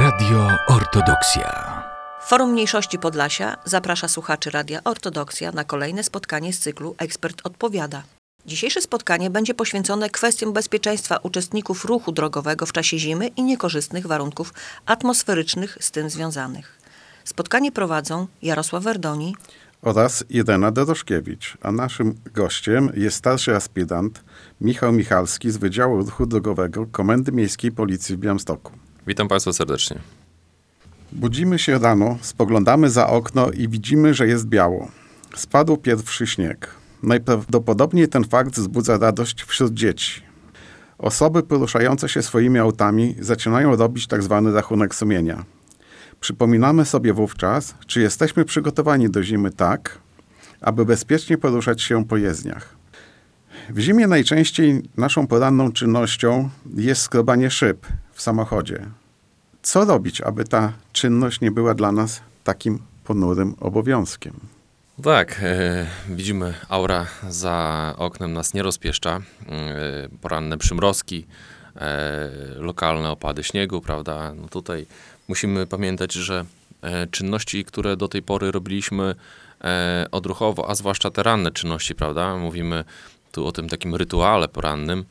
Radio Ortodoksja. Forum Mniejszości Podlasia zaprasza słuchaczy Radia Ortodoksja na kolejne spotkanie z cyklu Ekspert Odpowiada. Dzisiejsze spotkanie będzie poświęcone kwestiom bezpieczeństwa uczestników ruchu drogowego w czasie zimy i niekorzystnych warunków atmosferycznych z tym związanych. Spotkanie prowadzą Jarosław Werdoni oraz Irena Doroszkiewicz, a naszym gościem jest starszy aspirant Michał Michalski z Wydziału Ruchu Drogowego Komendy Miejskiej Policji w Białymstoku. Witam Państwa serdecznie. Budzimy się rano, spoglądamy za okno i widzimy, że jest biało. Spadł pierwszy śnieg. Najprawdopodobniej ten fakt wzbudza radość wśród dzieci. Osoby poruszające się swoimi autami zaczynają robić tak zwany rachunek sumienia. Przypominamy sobie wówczas, czy jesteśmy przygotowani do zimy tak, aby bezpiecznie poruszać się po jezdniach. W zimie najczęściej naszą poranną czynnością jest skrobanie szyb w samochodzie. Co robić, aby ta czynność nie była dla nas takim ponurym obowiązkiem? Tak, e, widzimy aura za oknem nas nie rozpieszcza. E, poranne przymrozki, e, lokalne opady śniegu, prawda? No tutaj musimy pamiętać, że e, czynności, które do tej pory robiliśmy e, odruchowo, a zwłaszcza te ranne czynności, prawda? Mówimy tu o tym takim rytuale porannym,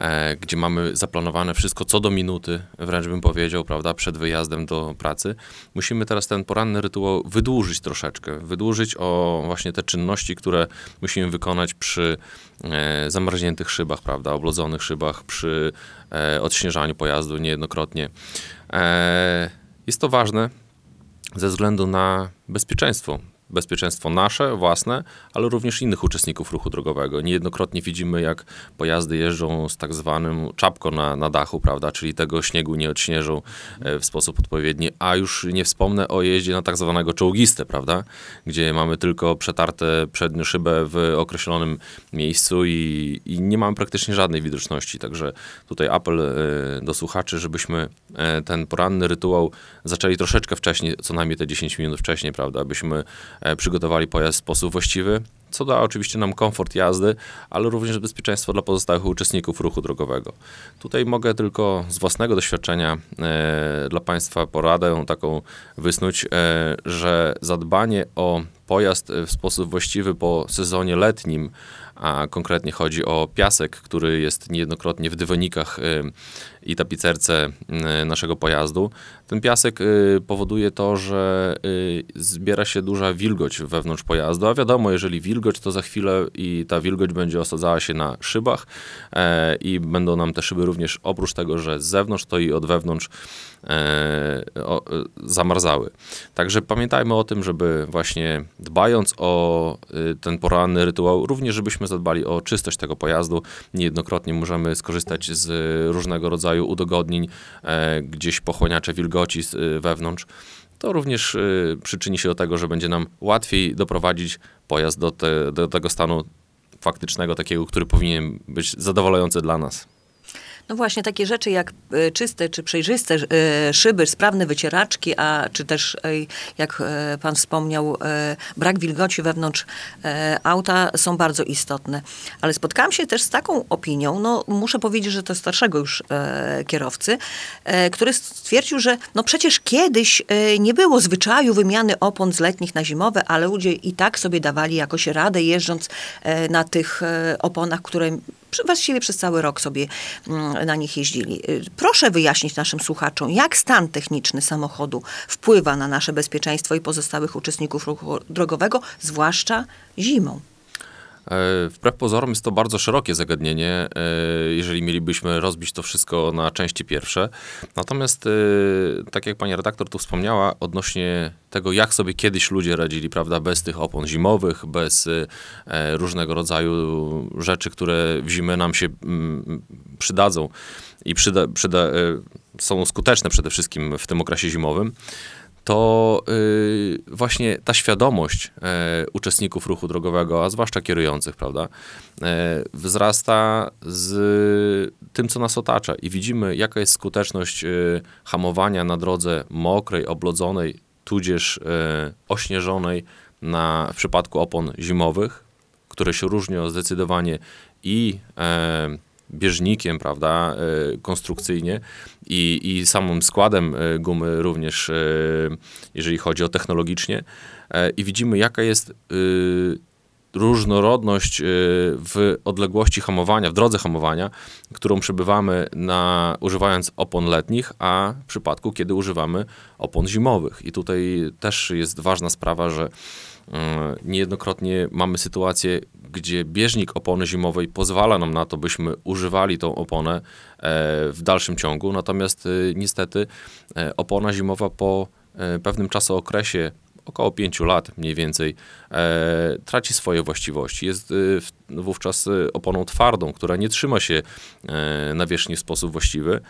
e, gdzie mamy zaplanowane wszystko co do minuty, wręcz bym powiedział, prawda, przed wyjazdem do pracy. Musimy teraz ten poranny rytuał wydłużyć troszeczkę, wydłużyć o właśnie te czynności, które musimy wykonać przy e, zamarzniętych szybach, prawda, oblodzonych szybach, przy e, odśnieżaniu pojazdu niejednokrotnie. E, jest to ważne ze względu na bezpieczeństwo bezpieczeństwo nasze, własne, ale również innych uczestników ruchu drogowego. Niejednokrotnie widzimy, jak pojazdy jeżdżą z tak zwanym czapką na, na dachu, prawda, czyli tego śniegu nie odśnieżą e, w sposób odpowiedni, a już nie wspomnę o jeździe na tak zwanego czołgistę, prawda, gdzie mamy tylko przetarte przednią szybę w określonym miejscu i, i nie mamy praktycznie żadnej widoczności, także tutaj apel e, do słuchaczy, żebyśmy e, ten poranny rytuał zaczęli troszeczkę wcześniej, co najmniej te 10 minut wcześniej, prawda, abyśmy przygotowali pojazd w sposób właściwy, co da oczywiście nam komfort jazdy, ale również bezpieczeństwo dla pozostałych uczestników ruchu drogowego. Tutaj mogę tylko z własnego doświadczenia e, dla Państwa poradę taką wysnuć, e, że zadbanie o pojazd w sposób właściwy po sezonie letnim, a konkretnie chodzi o piasek, który jest niejednokrotnie w dywanikach y, i tapicerce y, naszego pojazdu. Ten piasek y, powoduje to, że zbiera się duża wilgoć wewnątrz pojazdu, a wiadomo, jeżeli wilgoć, to za chwilę i ta wilgoć będzie osadzała się na szybach e, i będą nam te szyby również oprócz tego, że z zewnątrz, to i od wewnątrz e, zamarzały. Także pamiętajmy o tym, żeby właśnie dbając o ten poranny rytuał, również żebyśmy zadbali o czystość tego pojazdu. Niejednokrotnie możemy skorzystać z różnego rodzaju udogodnień, e, gdzieś pochłaniacze wilgoci e, wewnątrz. To również e, przyczyni się do tego, że będzie nam łatwiej doprowadzić pojazd do, te, do tego stanu faktycznego, takiego, który powinien być zadowalający dla nas. No właśnie, takie rzeczy jak e, czyste czy przejrzyste e, szyby, sprawne wycieraczki, a czy też, e, jak pan wspomniał, brak wilgoci wewnątrz auta są bardzo istotne. Ale spotkałam się też z taką opinią, no muszę powiedzieć, że to starszego już kierowcy, który stwierdził, że no przecież kiedyś nie było zwyczaju wymiany opon z letnich na zimowe, ale ludzie i tak sobie dawali jakoś radę jeżdżąc na tych oponach, które właściwie przez cały rok sobie mm, na nich jeździli. Y, proszę wyjaśnić naszym słuchaczom, jak stan techniczny samochodu wpływa na nasze bezpieczeństwo i pozostałych uczestników ruchu drogowego, zwłaszcza zimą. E, wbrew pozorom jest to bardzo szerokie zagadnienie, e, jeżeli mielibyśmy rozbić to wszystko na części pierwsze. Natomiast, e, tak jak pani redaktor tu wspomniała, odnośnie tego, jak sobie kiedyś ludzie radzili, prawda, bez tych opon zimowych, bez różnego rodzaju rzeczy, które w zimę nam się mm, przydadzą i przyda, przyda, są skuteczne przede wszystkim w tym okresie zimowym to yy, właśnie ta świadomość yy, uczestników ruchu drogowego, a zwłaszcza kierujących, prawda, yy, wzrasta z tym, co nas otacza. I widzimy, jaka jest skuteczność y, hamowania na drodze mokrej, oblodzonej, tudzież y, ośnieżonej na, w przypadku opon zimowych, które się różnią zdecydowanie i bieżnikiem, prawda, e, konstrukcyjnie i, i samym składem e, gumy również, e, jeżeli chodzi o technologicznie. I widzimy, jaka jest różnorodność w odległości hamowania, w drodze hamowania, którą przebywamy na, używając opon letnich, a w przypadku, kiedy używamy opon zimowych. I tutaj też jest ważna sprawa, że niejednokrotnie mamy sytuację, gdzie bieżnik opony zimowej pozwala nam na to, byśmy używali tą oponę e, w dalszym ciągu, natomiast y, niestety e, opona zimowa po e, pewnym czasookresie około 5 lat mniej więcej, e, traci swoje właściwości. Jest e, wówczas e, oponą twardą, która nie trzyma się e, nawierzchni w sposób właściwy.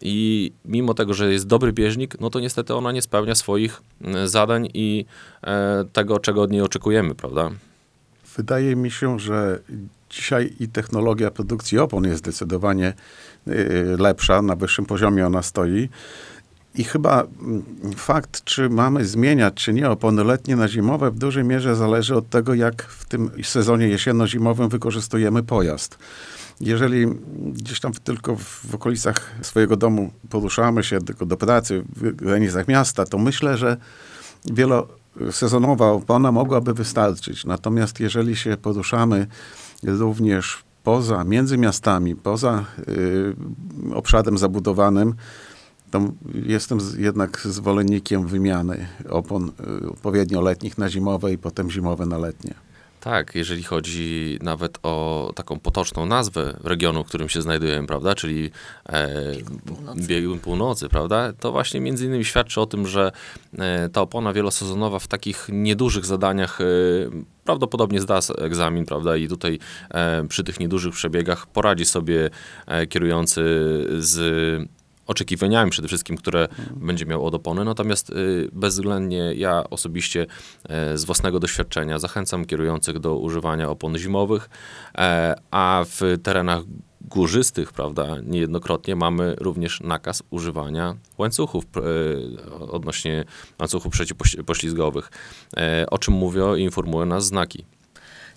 I mimo tego, że jest dobry bieżnik, no to niestety ona nie spełnia swoich e, zadań i e, tego, czego od niej oczekujemy, prawda? Wydaje mi się, że dzisiaj i technologia produkcji opon jest zdecydowanie y, lepsza, na wyższym poziomie ona stoi. I chyba mm, fakt, czy mamy zmieniać, czy nie opony letnie na zimowe, w dużej mierze zależy od tego, jak w tym sezonie jesienno-zimowym wykorzystujemy pojazd. Jeżeli gdzieś tam tylko w okolicach swojego domu poruszamy się tylko do pracy w granicach miasta, to myślę, że wielosezonowa opona mogłaby wystarczyć. Natomiast jeżeli się poruszamy również poza, między miastami, poza y, obszarem zabudowanym, to jestem z, jednak zwolennikiem wymiany opon y, odpowiednio letnich na zimowe i potem zimowe na letnie. Tak, jeżeli chodzi nawet o taką potoczną nazwę regionu, w którym się znajdujemy, prawda, czyli e, północy. biegun północy, prawda, to właśnie między innymi świadczy o tym, że e, ta opona wielosezonowa w takich niedużych zadaniach e, prawdopodobnie zda egzamin, prawda, i tutaj e, przy tych niedużych przebiegach poradzi sobie e, kierujący z oczekiwaniami przede wszystkim, które będzie miał od opony. Natomiast y, bezwzględnie ja osobiście e, z własnego doświadczenia zachęcam kierujących do używania opon zimowych, e, a w terenach górzystych, prawda, niejednokrotnie mamy również nakaz używania łańcuchów e, odnośnie łańcuchów przeciwpoślizgowych, o czym mówią i informują nas znaki.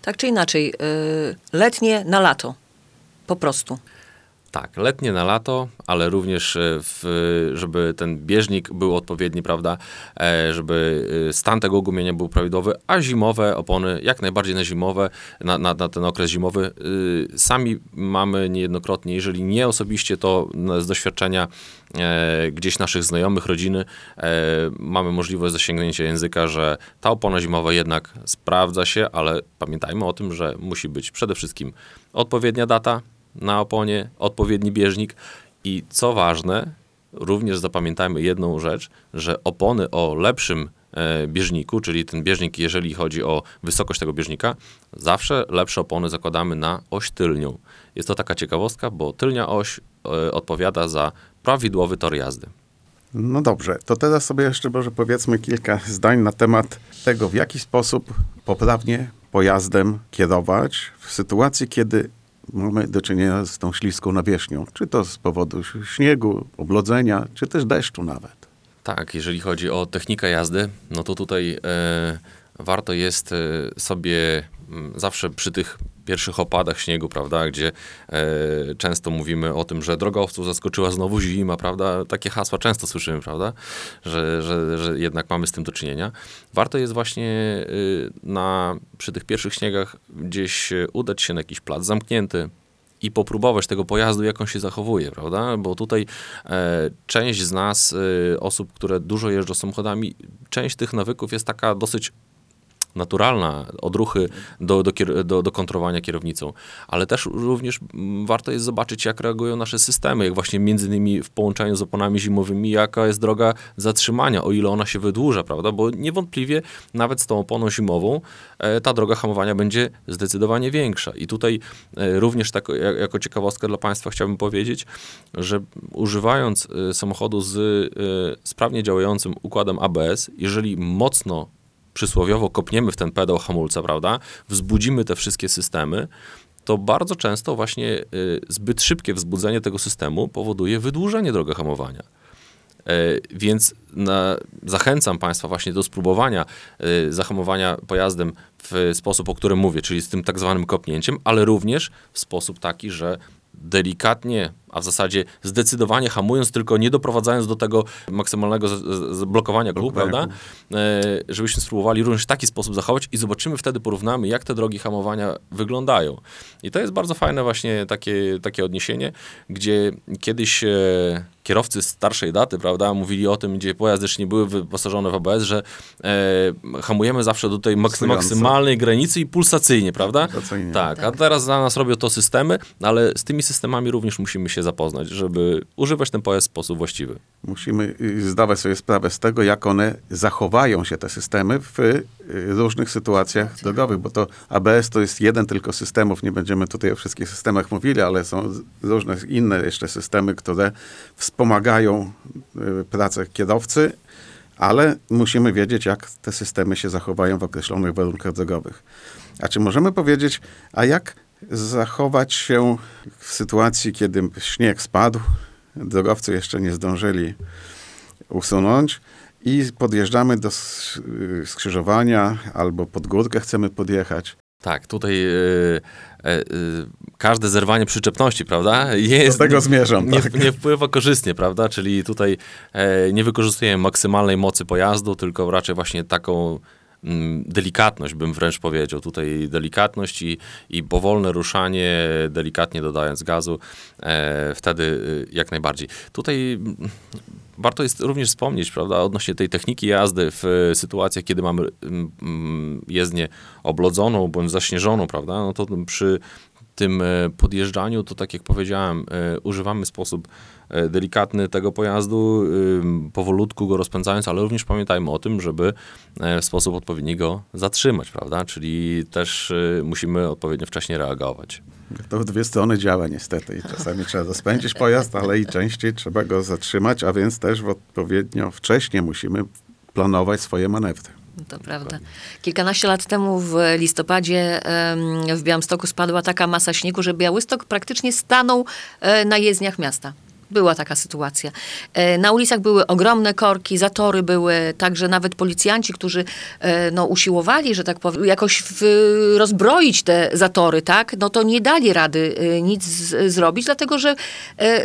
Tak czy inaczej, y, letnie na lato. Po prostu. Tak, letnie na lato, ale również, e, w, żeby ten bieżnik był odpowiedni, prawda, e, żeby e, stan tego gumienia był prawidłowy, a zimowe opony, jak najbardziej na zimowe, na, na, na ten okres zimowy, sami mamy niejednokrotnie, jeżeli nie osobiście, to z doświadczenia gdzieś naszych znajomych, rodziny, mamy możliwość zasięgnięcia języka, że ta opona zimowa jednak sprawdza się, ale pamiętajmy o tym, że musi być przede wszystkim odpowiednia data, na oponie, odpowiedni bieżnik i co ważne, również zapamiętajmy jedną rzecz, że opony o lepszym e, bieżniku, czyli ten bieżnik, jeżeli chodzi o wysokość tego bieżnika, zawsze lepsze opony zakładamy na oś tylnią. Jest to taka ciekawostka, bo tylnia oś e, odpowiada za prawidłowy tor jazdy. No dobrze, to teraz sobie jeszcze może powiedzmy kilka zdań na temat tego, w jaki sposób poprawnie pojazdem kierować w sytuacji, kiedy mamy do czynienia z tą śliską nawierzchnią, czy to z powodu śniegu, oblodzenia, czy też deszczu nawet. Tak, jeżeli chodzi o technikę jazdy, no to tutaj e, warto jest e, sobie zawsze przy tych pierwszych opadach śniegu, prawda, gdzie e, często mówimy o tym, że drogowców zaskoczyła znowu zima, prawda, takie hasła często słyszymy, prawda, że, że, że jednak mamy z tym do czynienia. Warto jest właśnie y, na, przy tych pierwszych śniegach gdzieś e, udać się na jakiś plac zamknięty, i popróbować tego pojazdu, jak on się zachowuje, prawda? Bo tutaj e, część z nas, e, osób, które dużo jeżdżą samochodami, część tych nawyków jest taka dosyć naturalna, odruchy do, do, do, do kontrolowania kierownicą, ale też również warto jest zobaczyć, jak reagują nasze systemy, jak właśnie między innymi w połączeniu z oponami zimowymi, jaka jest droga zatrzymania, o ile ona się wydłuża, prawda? Bo niewątpliwie nawet z tą oponą zimową e, ta droga hamowania będzie zdecydowanie większa. I tutaj e, również tak, jak, jako ciekawostkę dla Państwa chciałbym powiedzieć, że używając e, samochodu z e, sprawnie działającym układem ABS, jeżeli mocno przysłowiowo kopniemy w ten pedał hamulca, prawda, wzbudzimy te wszystkie systemy, to bardzo często właśnie y, zbyt szybkie wzbudzenie tego systemu powoduje wydłużenie drogi hamowania. E, Więc na, zachęcam Państwa właśnie do spróbowania y, zahamowania pojazdem w sposób, o którym mówię, czyli z tym tak zwanym kopnięciem, ale również w sposób taki, że delikatnie, a w zasadzie zdecydowanie hamując, tylko nie doprowadzając do tego maksymalnego blokowania kół, prawda? E, żebyśmy spróbowali również w taki sposób zachować i zobaczymy wtedy, porównamy, jak te drogi hamowania wyglądają. I to jest bardzo fajne właśnie takie, takie odniesienie, gdzie kiedyś e, kierowcy starszej daty, prawda, mówili o tym, gdzie pojazdy jeszcze nie były wyposażone w ABS, że e, hamujemy zawsze do tej maksy, maksymalnej granicy i pulsacyjnie, prawda? Pulsacyjnie. Tak, a teraz dla nas robią to systemy, ale z tymi systemami również musimy się zapoznać, żeby używać ten pojazd w sposób właściwy. Musimy y, zdawać sobie sprawę z tego, jak one zachowają się, te systemy, w y, różnych sytuacjach drogowych, bo to ABS to jest jeden tylko systemów, nie będziemy tutaj o wszystkich systemach mówili, ale są różne inne jeszcze systemy, które wspomagają y, pracę kierowcy, ale musimy wiedzieć, jak te systemy się zachowają w określonych warunkach drogowych. A czy możemy powiedzieć, a jak zachować się w sytuacji, kiedy śnieg spadł, drogowcy jeszcze nie zdążyli usunąć i podjeżdżamy do skrzyżowania albo pod górkę chcemy podjechać. Tak, tutaj e, e, każde zerwanie przyczepności, prawda, jest, Do tego zmierzam, nie, tak. nie wpływa korzystnie, prawda, czyli tutaj e, nie wykorzystujemy maksymalnej mocy pojazdu, tylko raczej właśnie taką delikatność, bym wręcz powiedział, tutaj delikatność i, i powolne ruszanie, delikatnie dodając gazu, e, wtedy y, jak najbardziej. Tutaj mm, warto jest również wspomnieć, prawda, odnośnie tej techniki jazdy w e, sytuacjach, kiedy mamy mm, mm, jezdnię oblodzoną bądź zaśnieżoną, prawda, no to przy tym e, podjeżdżaniu, to tak jak powiedziałem, e, używamy w sposób e, delikatny tego pojazdu, powolutku go rozpędzając, ale również pamiętajmy o tym, żeby w sposób odpowiedni go zatrzymać, prawda, czyli też musimy odpowiednio wcześnie reagować. To w dwie strony działa niestety i czasami trzeba rozpędzić pojazd, ale i częściej trzeba go zatrzymać, a więc też odpowiednio wcześnie musimy planować swoje manewry. To prawda. Kilkanaście lat temu w listopadzie w Białymstoku spadła taka masa śniegu, że Białystok praktycznie stanął e, na jezdniach miasta. Była taka sytuacja. E, Na ulicach były ogromne korki, zatory były, także nawet policjanci, którzy e, no, usiłowali, że tak powiem, jakoś w, rozbroić te zatory, tak, no to nie dali rady e, nic z, zrobić, dlatego że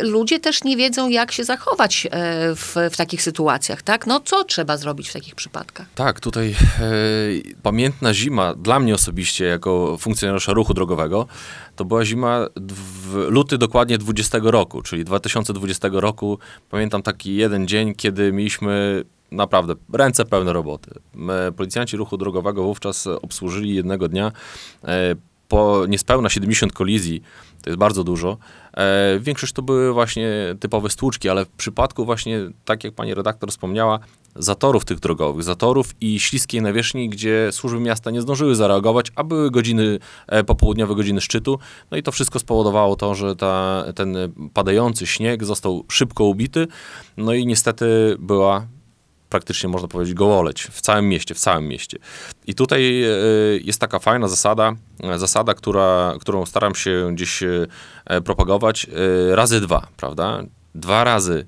ludzie też nie wiedzą, jak się zachować w, w takich sytuacjach, tak. No co trzeba zrobić w takich przypadkach? Tak, tutaj e, pamiętna zima dla mnie osobiście, jako funkcjonariusza ruchu drogowego, to była zima w luty dokładnie 20 roku, czyli 2020 roku. Pamiętam taki jeden dzień, kiedy mieliśmy naprawdę ręce pełne roboty. Policjanci ruchu drogowego wówczas obsłużyli jednego dnia e, po niespełna 70 kolizji, to jest bardzo dużo. E, większość to były właśnie typowe stłuczki, ale w przypadku właśnie, tak jak pani redaktor wspomniała, zatorów tych drogowych, zatorów i śliskiej nawierzchni, gdzie służby miasta nie zdążyły zareagować, a były godziny, e, popołudniowe godziny szczytu. No i to wszystko spowodowało to, że ta, ten padający śnieg został szybko ubity, no i niestety była praktycznie można powiedzieć gołoleć w całym mieście, w całym mieście. I tutaj e, jest taka fajna zasada, e, zasada, która, którą staram się gdzieś propagować, razy dwa, prawda? Dwa razy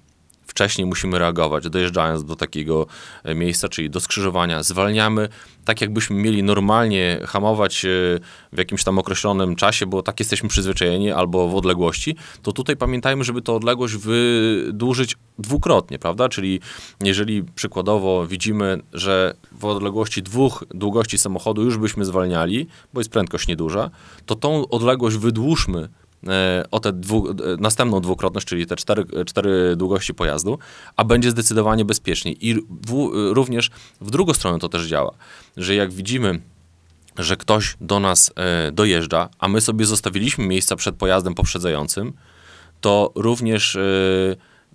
wcześniej musimy reagować, dojeżdżając do takiego e, miejsca, czyli do skrzyżowania, zwalniamy, tak jakbyśmy mieli normalnie hamować e, w jakimś tam określonym czasie, bo tak jesteśmy przyzwyczajeni, albo w odległości, to tutaj pamiętajmy, żeby tę odległość wydłużyć dwukrotnie, prawda? Czyli jeżeli przykładowo widzimy, że w odległości dwóch długości samochodu już byśmy zwalniali, bo jest prędkość nieduża, to tą odległość wydłużmy o tę dwu, e, następną dwukrotność, czyli te cztery, cztery długości pojazdu, a będzie zdecydowanie bezpieczniej. I w, również w drugą stronę to też działa, że jak widzimy, że ktoś do nas e, dojeżdża, a my sobie zostawiliśmy miejsca przed pojazdem poprzedzającym, to również e,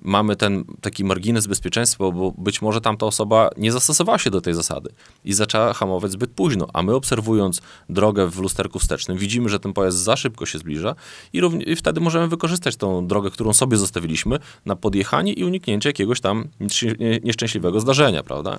mamy ten taki margines bezpieczeństwa, bo być może tamta osoba nie zastosowała się do tej zasady i zaczęła hamować zbyt późno, a my obserwując drogę w lusterku wstecznym, widzimy, że ten pojazd za szybko się zbliża i, i wtedy możemy wykorzystać tą drogę, którą sobie zostawiliśmy na podjechanie i uniknięcie jakiegoś tam nieszczę- nieszczęśliwego zdarzenia, prawda?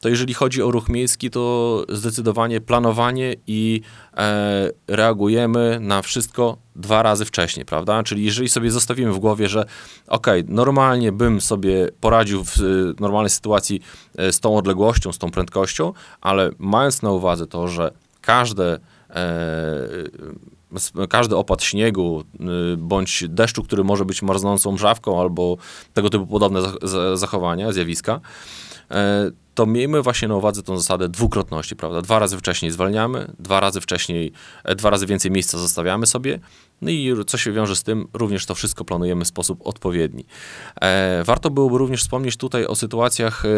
To jeżeli chodzi o ruch miejski, to zdecydowanie planowanie i e, reagujemy na wszystko dwa razy wcześniej, prawda? Czyli jeżeli sobie zostawimy w głowie, że okej, normalnie bym sobie poradził w y, normalnej sytuacji e, z tą odległością, z tą prędkością, ale mając na uwadze to, że każde e, sp- każdy opad śniegu y, bądź deszczu, który może być marznącą mrzawką albo tego typu podobne zach- za- zachowania, zjawiska, e, to miejmy właśnie na uwadze tą zasadę dwukrotności, prawda? Dwa razy wcześniej zwalniamy, dwa razy wcześniej, e, dwa razy więcej miejsca zostawiamy sobie, no i co się wiąże z tym, również to wszystko planujemy w sposób odpowiedni. E, warto byłoby również wspomnieć tutaj o sytuacjach e,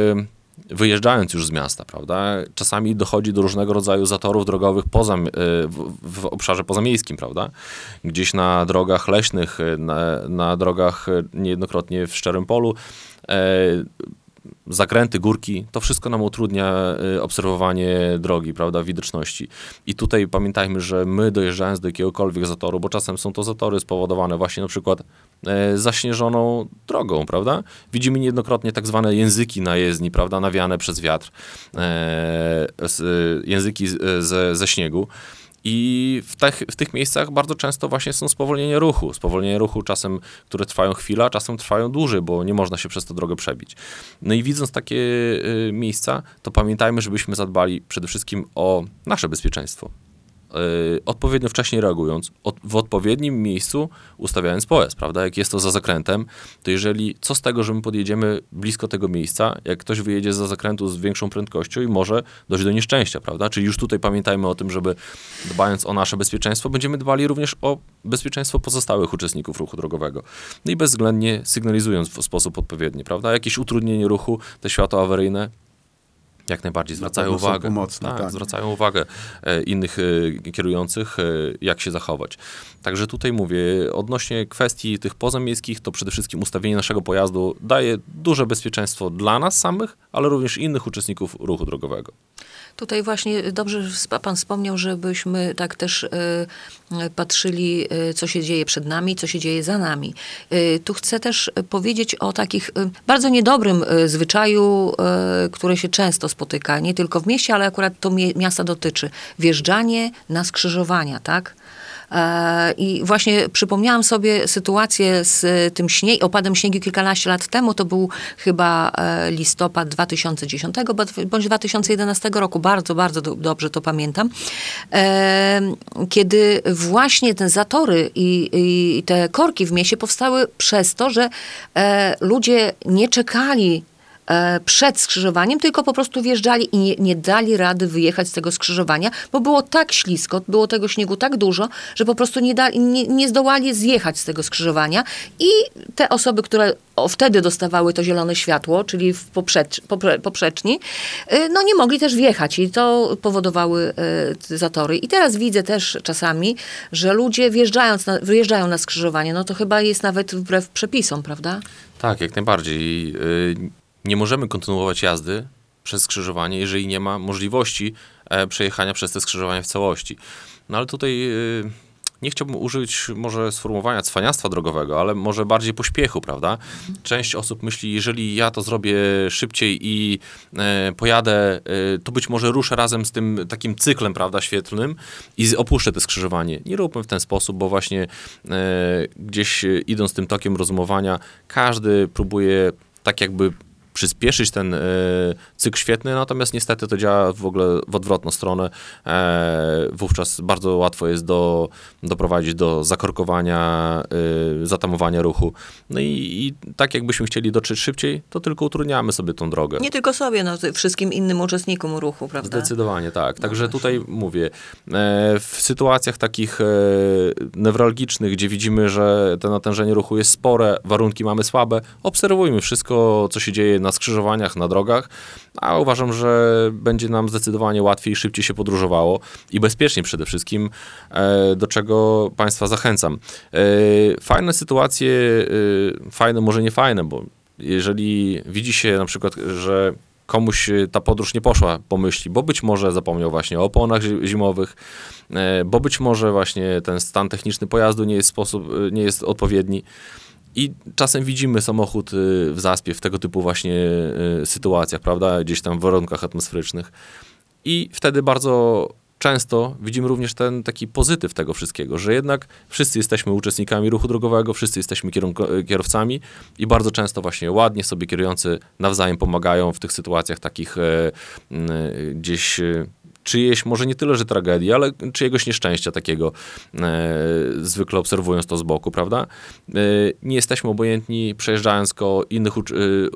wyjeżdżając już z miasta, prawda? Czasami dochodzi do różnego rodzaju zatorów drogowych poza, w, w obszarze pozamiejskim, prawda? Gdzieś na drogach leśnych, na, na drogach niejednokrotnie w Szczerym Polu, e, zakręty, górki, to wszystko nam utrudnia y, obserwowanie drogi, prawda, widoczności. I tutaj pamiętajmy, że my dojeżdżając do jakiegokolwiek zatoru, bo czasem są to zatory spowodowane właśnie na przykład e, zaśnieżoną drogą, prawda? Widzimy niejednokrotnie tak zwane języki na jezdni, prawda, nawiane przez wiatr, e, e, języki ze, ze śniegu. I w tych, w tych miejscach bardzo często właśnie są spowolnienie ruchu. Spowolnienie ruchu czasem, które trwają chwilę, a czasem trwają dłużej, bo nie można się przez tę drogę przebić. No i widząc takie y, miejsca, to pamiętajmy, żebyśmy zadbali przede wszystkim o nasze bezpieczeństwo. Y, odpowiednio wcześnie reagując, od, w odpowiednim miejscu ustawiając pojazd, prawda? Jak jest to za zakrętem, to jeżeli, co z tego, że my podjedziemy blisko tego miejsca, jak ktoś wyjedzie za zakrętu z większą prędkością i może dojść do nieszczęścia, prawda? Czyli już tutaj pamiętajmy o tym, żeby dbając o nasze bezpieczeństwo, będziemy dbali również o bezpieczeństwo pozostałych uczestników ruchu drogowego. No i bezwzględnie sygnalizując w sposób odpowiedni, prawda? Jakieś utrudnienie ruchu, te światła awaryjne, jak najbardziej zwracają uwagę. pomocne, tak, tak. zwracają uwagę e, innych e, kierujących, e, jak się zachować. Także tutaj mówię, odnośnie kwestii tych pozamiejskich, to przede wszystkim ustawienie naszego pojazdu daje duże bezpieczeństwo dla nas samych, ale również innych uczestników ruchu drogowego. Tutaj właśnie dobrze pan wspomniał, żebyśmy tak też patrzyli, co się dzieje przed nami, co się dzieje za nami. Tu chcę też powiedzieć o takich bardzo niedobrym zwyczaju, które się często spotyka, nie tylko w mieście, ale akurat to miasta dotyczy. Wjeżdżanie na skrzyżowania, tak? E, I właśnie przypomniałam sobie sytuację z e, tym śnieg, opadem śniegu kilkanaście lat temu. To był chyba e, listopad 2010 bądź- bądź 2011 roku. Bardzo, bardzo do, dobrze to pamiętam. Kiedy właśnie te zatory i, i te korki w mieście powstały przez to, że ludzie nie czekali przed skrzyżowaniem, tylko po prostu wjeżdżali i nie, nie dali rady wyjechać z tego skrzyżowania, bo było tak ślisko, było tego śniegu tak dużo, że po prostu nie, dali, nie, nie zdołali zjechać z tego skrzyżowania i te osoby, które wtedy dostawały to zielone światło, czyli w poprzecz, popre, poprzeczni, y, no nie mogli też wjechać i to powodowały y, zatory. I teraz widzę też czasami, że ludzie wjeżdżając na, wyjeżdżają na skrzyżowanie, no to chyba jest nawet wbrew przepisom, prawda? Tak, jak najbardziej. Nie możemy kontynuować jazdy przez skrzyżowanie, jeżeli nie ma możliwości e, przejechania przez te skrzyżowanie w całości. No ale tutaj yy, nie chciałbym użyć może sformułowania cwaniactwa drogowego, ale może bardziej pośpiechu, prawda? Część osób myśli, jeżeli ja to zrobię szybciej i e, pojadę, e, to być może ruszę razem z tym takim cyklem, prawda, świetlnym i opuszczę to skrzyżowanie. Nie róbmy w ten sposób, bo właśnie gdzieś idąc tym tokiem rozumowania, każdy próbuje tak jakby przyspieszyć ten e, cykl świetny, natomiast niestety to działa w ogóle w odwrotną stronę. E, wówczas bardzo łatwo jest do, doprowadzić do zakorkowania, e, zatamowania ruchu. No i, i tak jakbyśmy chcieli dotrzeć szybciej, to tylko utrudniamy sobie tą drogę. Nie tylko sobie, no wszystkim innym uczestnikom ruchu, prawda? Zdecydowanie tak. Także tutaj mówię, e, w sytuacjach takich e, newralgicznych, gdzie widzimy, że to natężenie ruchu jest spore, warunki mamy słabe, obserwujmy wszystko, co się dzieje na skrzyżowaniach, na drogach, a uważam, że będzie nam zdecydowanie łatwiej szybciej się podróżowało i bezpiecznie przede wszystkim, e, do czego Państwa zachęcam. E, Fajne sytuacje, e, fajne, może nie fajne, bo jeżeli widzi się na przykład, że komuś ta podróż nie poszła po myśli, bo być może zapomniał właśnie o oponach zi- zimowych, bo być może właśnie ten stan techniczny pojazdu nie jest, sposób, nie jest odpowiedni. I czasem widzimy samochód y, w zaspie w tego typu właśnie y, sytuacjach, prawda, gdzieś tam w warunkach atmosferycznych. I wtedy bardzo często widzimy również ten taki pozytyw tego wszystkiego, że jednak wszyscy jesteśmy uczestnikami ruchu drogowego, wszyscy jesteśmy kierunko- kierowcami i bardzo często właśnie ładnie sobie kierujący nawzajem pomagają w tych sytuacjach takich e, m, gdzieś e, czyjeś, może nie tyle, że tragedii, ale czyjegoś nieszczęścia takiego, e, zwykle obserwując to z boku, prawda? E, nie jesteśmy obojętni, przejeżdżając koło innych y, y,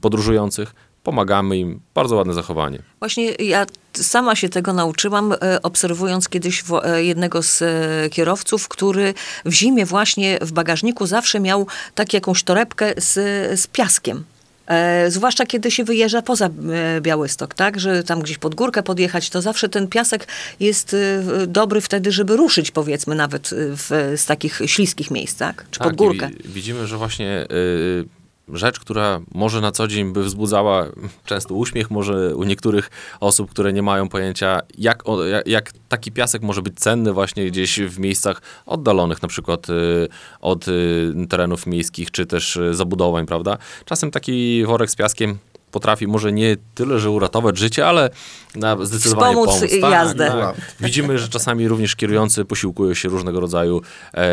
podróżujących, pomagamy im. Bardzo ładne zachowanie. Właśnie ja sama się tego nauczyłam, e, obserwując kiedyś e, jednego z e, kierowców, który w zimie właśnie w bagażniku zawsze miał tak jakąś torebkę z, z piaskiem. E, zwłaszcza kiedy się wyjeżdża poza e, Białystok, tak? Że tam gdzieś pod górkę podjechać, to zawsze ten piasek jest e, dobry wtedy, żeby ruszyć powiedzmy nawet e, w, z takich śliskich miejsc, tak? Czy pod i górkę. wi- widzimy, że właśnie y, rzecz, która może na co dzień by wzbudzała często uśmiech, może u niektórych osób, które nie mają pojęcia, jak, jak taki piasek może być cenny właśnie gdzieś w miejscach oddalonych, na przykład y, od y, terenów miejskich, czy też y, zabudowań, prawda? Czasem taki worek z piaskiem potrafi może nie tyle, że uratować życie, ale na zdecydowanie Wspomóc pomóc. jazdę. Tak. Widzimy, że czasami również kierujący posiłkują się różnego rodzaju e,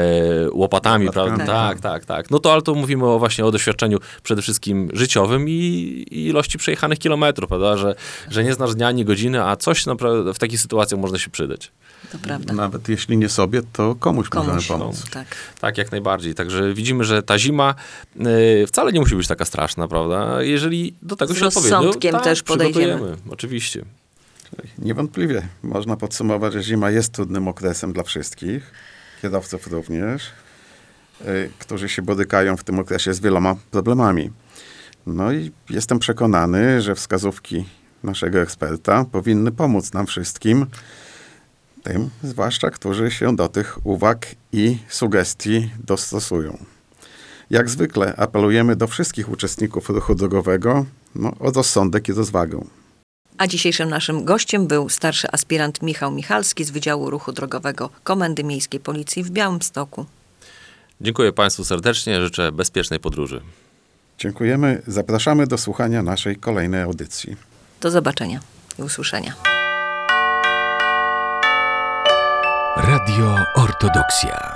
łopatami, prawda? Tak. Tak, tak, tak. No to ale to mówimy o, właśnie o doświadczeniu przede wszystkim życiowym i, i ilości przejechanych kilometrów, prawda? Że, że nie znasz dnia ani godziny, a coś naprawdę w takich sytuacjach można się przydać. To prawda. Nawet jeśli nie sobie, to komuś, Komuś. możemy pomóc. Tak. Tak, jak najbardziej. Także widzimy, że ta zima e, wcale nie musi być taka straszna, prawda? Jeżeli do tego Z się odpowiednio rozsądkiem tak, też podejdziemy. Oczywiście. Niewątpliwie można podsumować, że zima jest trudnym okresem dla wszystkich, kierowców również, y, którzy się borykają w tym okresie z wieloma problemami. No i jestem przekonany, że wskazówki naszego eksperta powinny pomóc nam wszystkim, tym zwłaszcza, którzy się do tych uwag i sugestii dostosują. Jak zwykle apelujemy do wszystkich uczestników ruchu drogowego no, o rozsądek i rozwagę. A dzisiejszym naszym gościem był starszy aspirant Michał Michalski z Wydziału Ruchu Drogowego Komendy Miejskiej Policji w Białymstoku. Dziękuję Państwu serdecznie, życzę bezpiecznej podróży. Dziękujemy. Zapraszamy do słuchania naszej kolejnej audycji. Do zobaczenia i usłyszenia. Radio Ortodoksja.